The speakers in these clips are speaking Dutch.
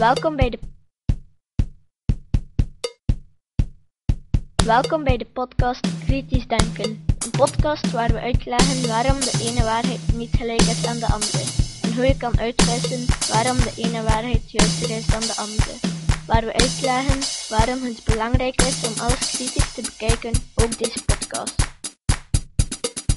Welkom bij de. Welkom bij de podcast Kritisch Denken. Een podcast waar we uitleggen waarom de ene waarheid niet gelijk is aan de andere. En hoe je kan uitwissen waarom de ene waarheid juister is dan de andere. Waar we uitleggen waarom het belangrijk is om alles kritisch te bekijken, ook deze podcast.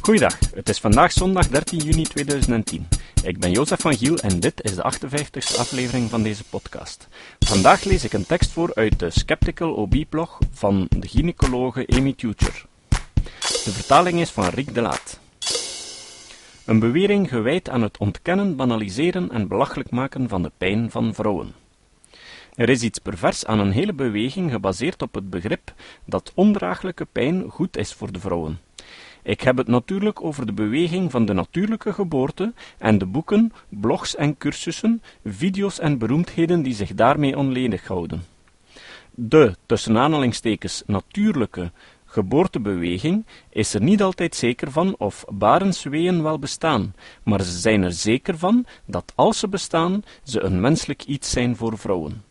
Goeiedag, het is vandaag zondag 13 juni 2010. Ik ben Jozef van Giel en dit is de 58ste aflevering van deze podcast. Vandaag lees ik een tekst voor uit de Skeptical OB-blog van de gynaecologe Amy Tucher. De vertaling is van Rick de Laat. Een bewering gewijd aan het ontkennen, banaliseren en belachelijk maken van de pijn van vrouwen. Er is iets pervers aan een hele beweging gebaseerd op het begrip dat ondraaglijke pijn goed is voor de vrouwen. Ik heb het natuurlijk over de beweging van de natuurlijke geboorte en de boeken, blogs en cursussen, video's en beroemdheden die zich daarmee onledig houden. De, tussen aanhalingstekens, natuurlijke geboortebeweging is er niet altijd zeker van of barensweeën wel bestaan, maar ze zijn er zeker van dat als ze bestaan, ze een menselijk iets zijn voor vrouwen.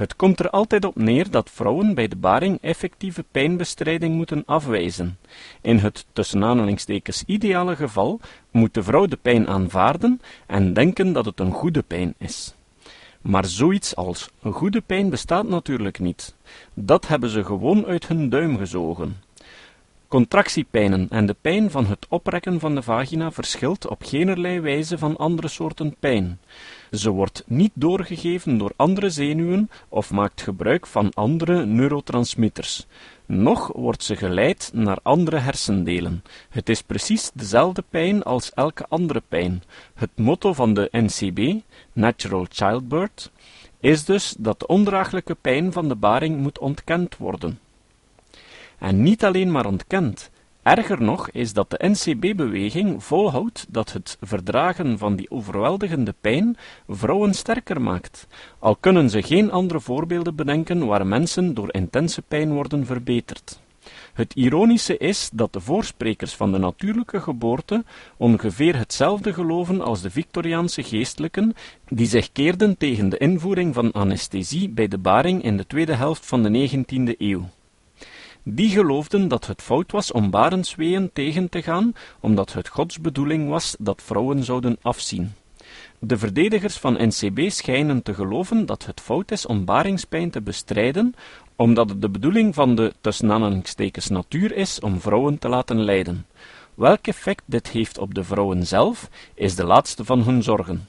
Het komt er altijd op neer dat vrouwen bij de baring effectieve pijnbestrijding moeten afwijzen. In het tussen aanhalingstekens ideale geval moet de vrouw de pijn aanvaarden en denken dat het een goede pijn is. Maar zoiets als een goede pijn bestaat natuurlijk niet. Dat hebben ze gewoon uit hun duim gezogen. Contractiepijnen en de pijn van het oprekken van de vagina verschilt op geenerlei wijze van andere soorten pijn. Ze wordt niet doorgegeven door andere zenuwen of maakt gebruik van andere neurotransmitters. Nog wordt ze geleid naar andere hersendelen. Het is precies dezelfde pijn als elke andere pijn. Het motto van de NCB, Natural Childbirth, is dus dat de ondraaglijke pijn van de baring moet ontkend worden. En niet alleen maar ontkend. Erger nog is dat de NCB-beweging volhoudt dat het verdragen van die overweldigende pijn vrouwen sterker maakt, al kunnen ze geen andere voorbeelden bedenken waar mensen door intense pijn worden verbeterd. Het ironische is dat de voorsprekers van de natuurlijke geboorte ongeveer hetzelfde geloven als de Victoriaanse geestelijken, die zich keerden tegen de invoering van anesthesie bij de baring in de tweede helft van de 19e eeuw. Die geloofden dat het fout was om barensweeën tegen te gaan, omdat het Gods bedoeling was dat vrouwen zouden afzien. De verdedigers van NCB schijnen te geloven dat het fout is om baringspijn te bestrijden, omdat het de bedoeling van de tussen natuur is om vrouwen te laten lijden. Welk effect dit heeft op de vrouwen zelf, is de laatste van hun zorgen.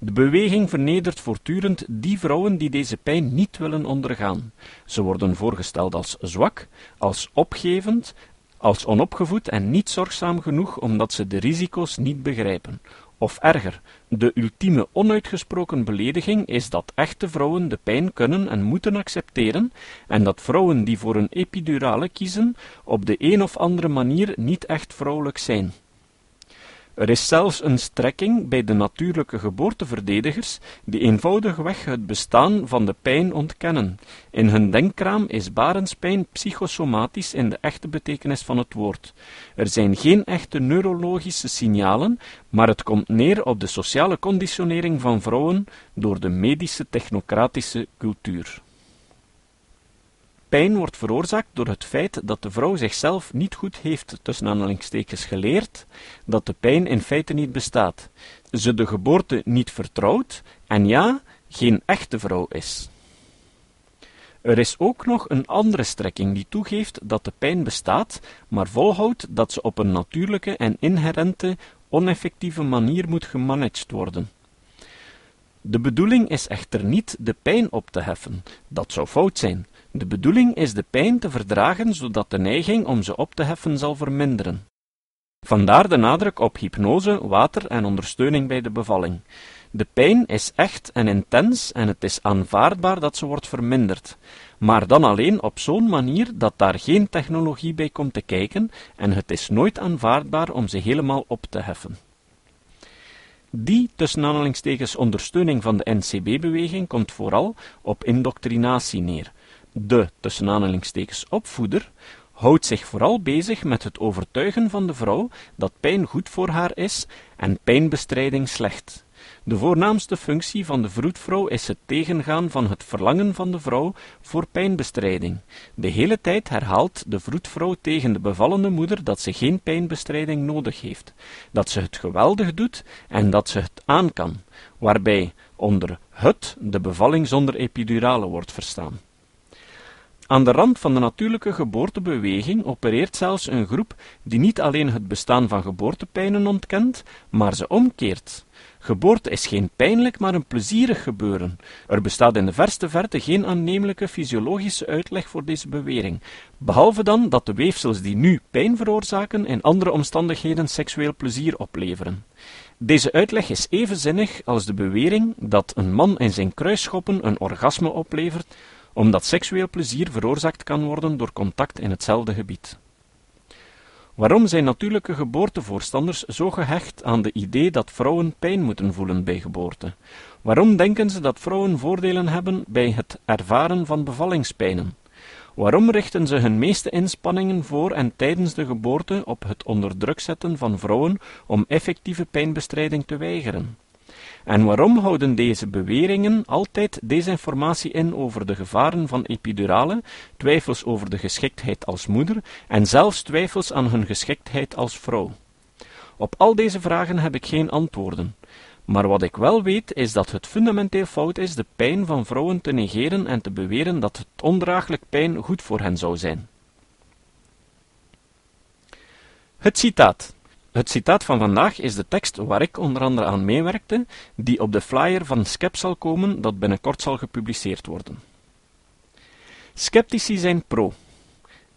De beweging vernedert voortdurend die vrouwen die deze pijn niet willen ondergaan. Ze worden voorgesteld als zwak, als opgevend, als onopgevoed en niet zorgzaam genoeg omdat ze de risico's niet begrijpen. Of erger, de ultieme onuitgesproken belediging is dat echte vrouwen de pijn kunnen en moeten accepteren en dat vrouwen die voor een epidurale kiezen op de een of andere manier niet echt vrouwelijk zijn. Er is zelfs een strekking bij de natuurlijke geboorteverdedigers die eenvoudigweg het bestaan van de pijn ontkennen. In hun denkraam is barenspijn psychosomatisch in de echte betekenis van het woord. Er zijn geen echte neurologische signalen, maar het komt neer op de sociale conditionering van vrouwen door de medische technocratische cultuur. Pijn wordt veroorzaakt door het feit dat de vrouw zichzelf niet goed heeft tussen aanhalingstekens geleerd, dat de pijn in feite niet bestaat, ze de geboorte niet vertrouwt en ja, geen echte vrouw is. Er is ook nog een andere strekking die toegeeft dat de pijn bestaat, maar volhoudt dat ze op een natuurlijke en inherente, oneffectieve manier moet gemanaged worden. De bedoeling is echter niet de pijn op te heffen, dat zou fout zijn, de bedoeling is de pijn te verdragen zodat de neiging om ze op te heffen zal verminderen. Vandaar de nadruk op hypnose, water en ondersteuning bij de bevalling. De pijn is echt en intens en het is aanvaardbaar dat ze wordt verminderd, maar dan alleen op zo'n manier dat daar geen technologie bij komt te kijken en het is nooit aanvaardbaar om ze helemaal op te heffen. Die tussen aanhalingstekens ondersteuning van de NCB-beweging komt vooral op indoctrinatie neer, de tussen aanhalingstekens opvoeder houdt zich vooral bezig met het overtuigen van de vrouw dat pijn goed voor haar is en pijnbestrijding slecht. De voornaamste functie van de vroedvrouw is het tegengaan van het verlangen van de vrouw voor pijnbestrijding. De hele tijd herhaalt de vroedvrouw tegen de bevallende moeder dat ze geen pijnbestrijding nodig heeft, dat ze het geweldig doet en dat ze het aan kan, waarbij onder het de bevalling zonder epidurale wordt verstaan. Aan de rand van de natuurlijke geboortebeweging opereert zelfs een groep die niet alleen het bestaan van geboortepijnen ontkent, maar ze omkeert. Geboorte is geen pijnlijk, maar een plezierig gebeuren. Er bestaat in de verste verte geen aannemelijke fysiologische uitleg voor deze bewering, behalve dan dat de weefsels die nu pijn veroorzaken in andere omstandigheden seksueel plezier opleveren. Deze uitleg is even zinnig als de bewering dat een man in zijn kruisschoppen een orgasme oplevert, omdat seksueel plezier veroorzaakt kan worden door contact in hetzelfde gebied. Waarom zijn natuurlijke geboortevoorstanders zo gehecht aan de idee dat vrouwen pijn moeten voelen bij geboorte? Waarom denken ze dat vrouwen voordelen hebben bij het ervaren van bevallingspijnen? Waarom richten ze hun meeste inspanningen voor en tijdens de geboorte op het onder druk zetten van vrouwen om effectieve pijnbestrijding te weigeren? En waarom houden deze beweringen altijd desinformatie in over de gevaren van epidurale, twijfels over de geschiktheid als moeder en zelfs twijfels aan hun geschiktheid als vrouw? Op al deze vragen heb ik geen antwoorden. Maar wat ik wel weet is dat het fundamenteel fout is de pijn van vrouwen te negeren en te beweren dat het ondraaglijk pijn goed voor hen zou zijn. Het citaat. Het citaat van vandaag is de tekst waar ik onder andere aan meewerkte, die op de flyer van Skep zal komen, dat binnenkort zal gepubliceerd worden. Sceptici zijn pro.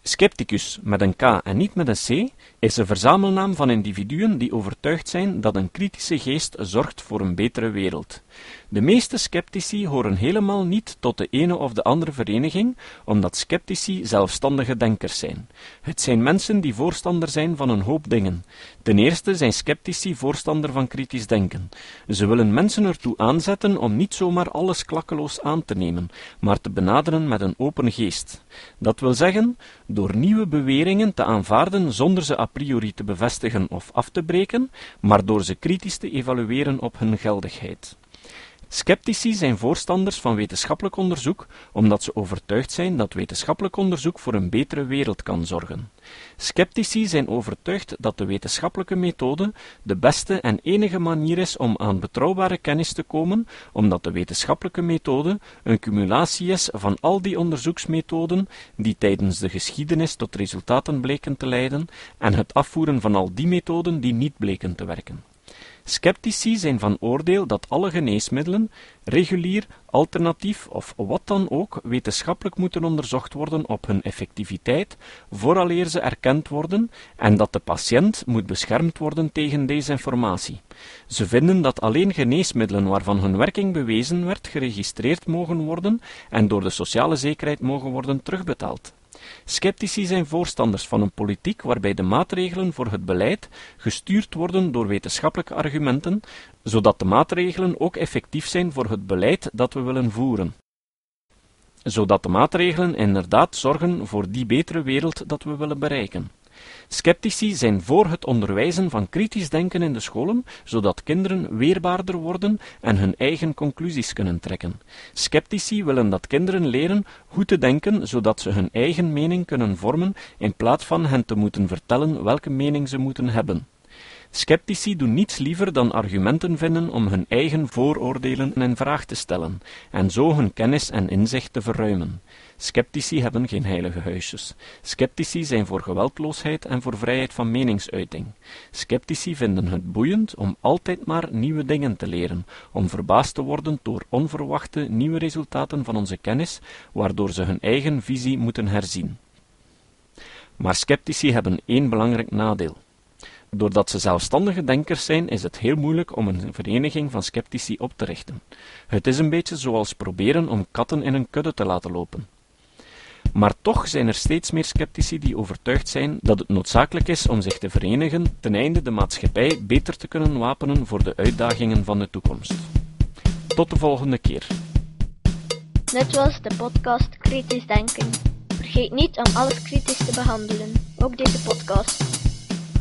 Scepticus met een K en niet met een C is een verzamelnaam van individuen die overtuigd zijn dat een kritische geest zorgt voor een betere wereld. De meeste sceptici horen helemaal niet tot de ene of de andere vereniging, omdat sceptici zelfstandige denkers zijn. Het zijn mensen die voorstander zijn van een hoop dingen. Ten eerste zijn sceptici voorstander van kritisch denken. Ze willen mensen ertoe aanzetten om niet zomaar alles klakkeloos aan te nemen, maar te benaderen met een open geest. Dat wil zeggen, door nieuwe beweringen te aanvaarden zonder ze priori te bevestigen of af te breken, maar door ze kritisch te evalueren op hun geldigheid. Sceptici zijn voorstanders van wetenschappelijk onderzoek omdat ze overtuigd zijn dat wetenschappelijk onderzoek voor een betere wereld kan zorgen. Sceptici zijn overtuigd dat de wetenschappelijke methode de beste en enige manier is om aan betrouwbare kennis te komen, omdat de wetenschappelijke methode een cumulatie is van al die onderzoeksmethoden die tijdens de geschiedenis tot resultaten bleken te leiden en het afvoeren van al die methoden die niet bleken te werken. Sceptici zijn van oordeel dat alle geneesmiddelen, regulier, alternatief of wat dan ook, wetenschappelijk moeten onderzocht worden op hun effectiviteit, vooraleer ze erkend worden, en dat de patiënt moet beschermd worden tegen desinformatie. Ze vinden dat alleen geneesmiddelen waarvan hun werking bewezen werd, geregistreerd mogen worden en door de sociale zekerheid mogen worden terugbetaald. Sceptici zijn voorstanders van een politiek waarbij de maatregelen voor het beleid gestuurd worden door wetenschappelijke argumenten, zodat de maatregelen ook effectief zijn voor het beleid dat we willen voeren. Zodat de maatregelen inderdaad zorgen voor die betere wereld dat we willen bereiken. Sceptici zijn voor het onderwijzen van kritisch denken in de scholen, zodat kinderen weerbaarder worden en hun eigen conclusies kunnen trekken. Sceptici willen dat kinderen leren hoe te denken, zodat ze hun eigen mening kunnen vormen, in plaats van hen te moeten vertellen welke mening ze moeten hebben. Sceptici doen niets liever dan argumenten vinden om hun eigen vooroordelen in vraag te stellen, en zo hun kennis en inzicht te verruimen. Sceptici hebben geen heilige huisjes. Sceptici zijn voor geweldloosheid en voor vrijheid van meningsuiting. Sceptici vinden het boeiend om altijd maar nieuwe dingen te leren, om verbaasd te worden door onverwachte nieuwe resultaten van onze kennis, waardoor ze hun eigen visie moeten herzien. Maar sceptici hebben één belangrijk nadeel. Doordat ze zelfstandige denkers zijn, is het heel moeilijk om een vereniging van sceptici op te richten. Het is een beetje zoals proberen om katten in een kudde te laten lopen. Maar toch zijn er steeds meer sceptici die overtuigd zijn dat het noodzakelijk is om zich te verenigen ten einde de maatschappij beter te kunnen wapenen voor de uitdagingen van de toekomst. Tot de volgende keer. Dit was de podcast Kritisch Denken. Vergeet niet om alles kritisch te behandelen, ook deze podcast.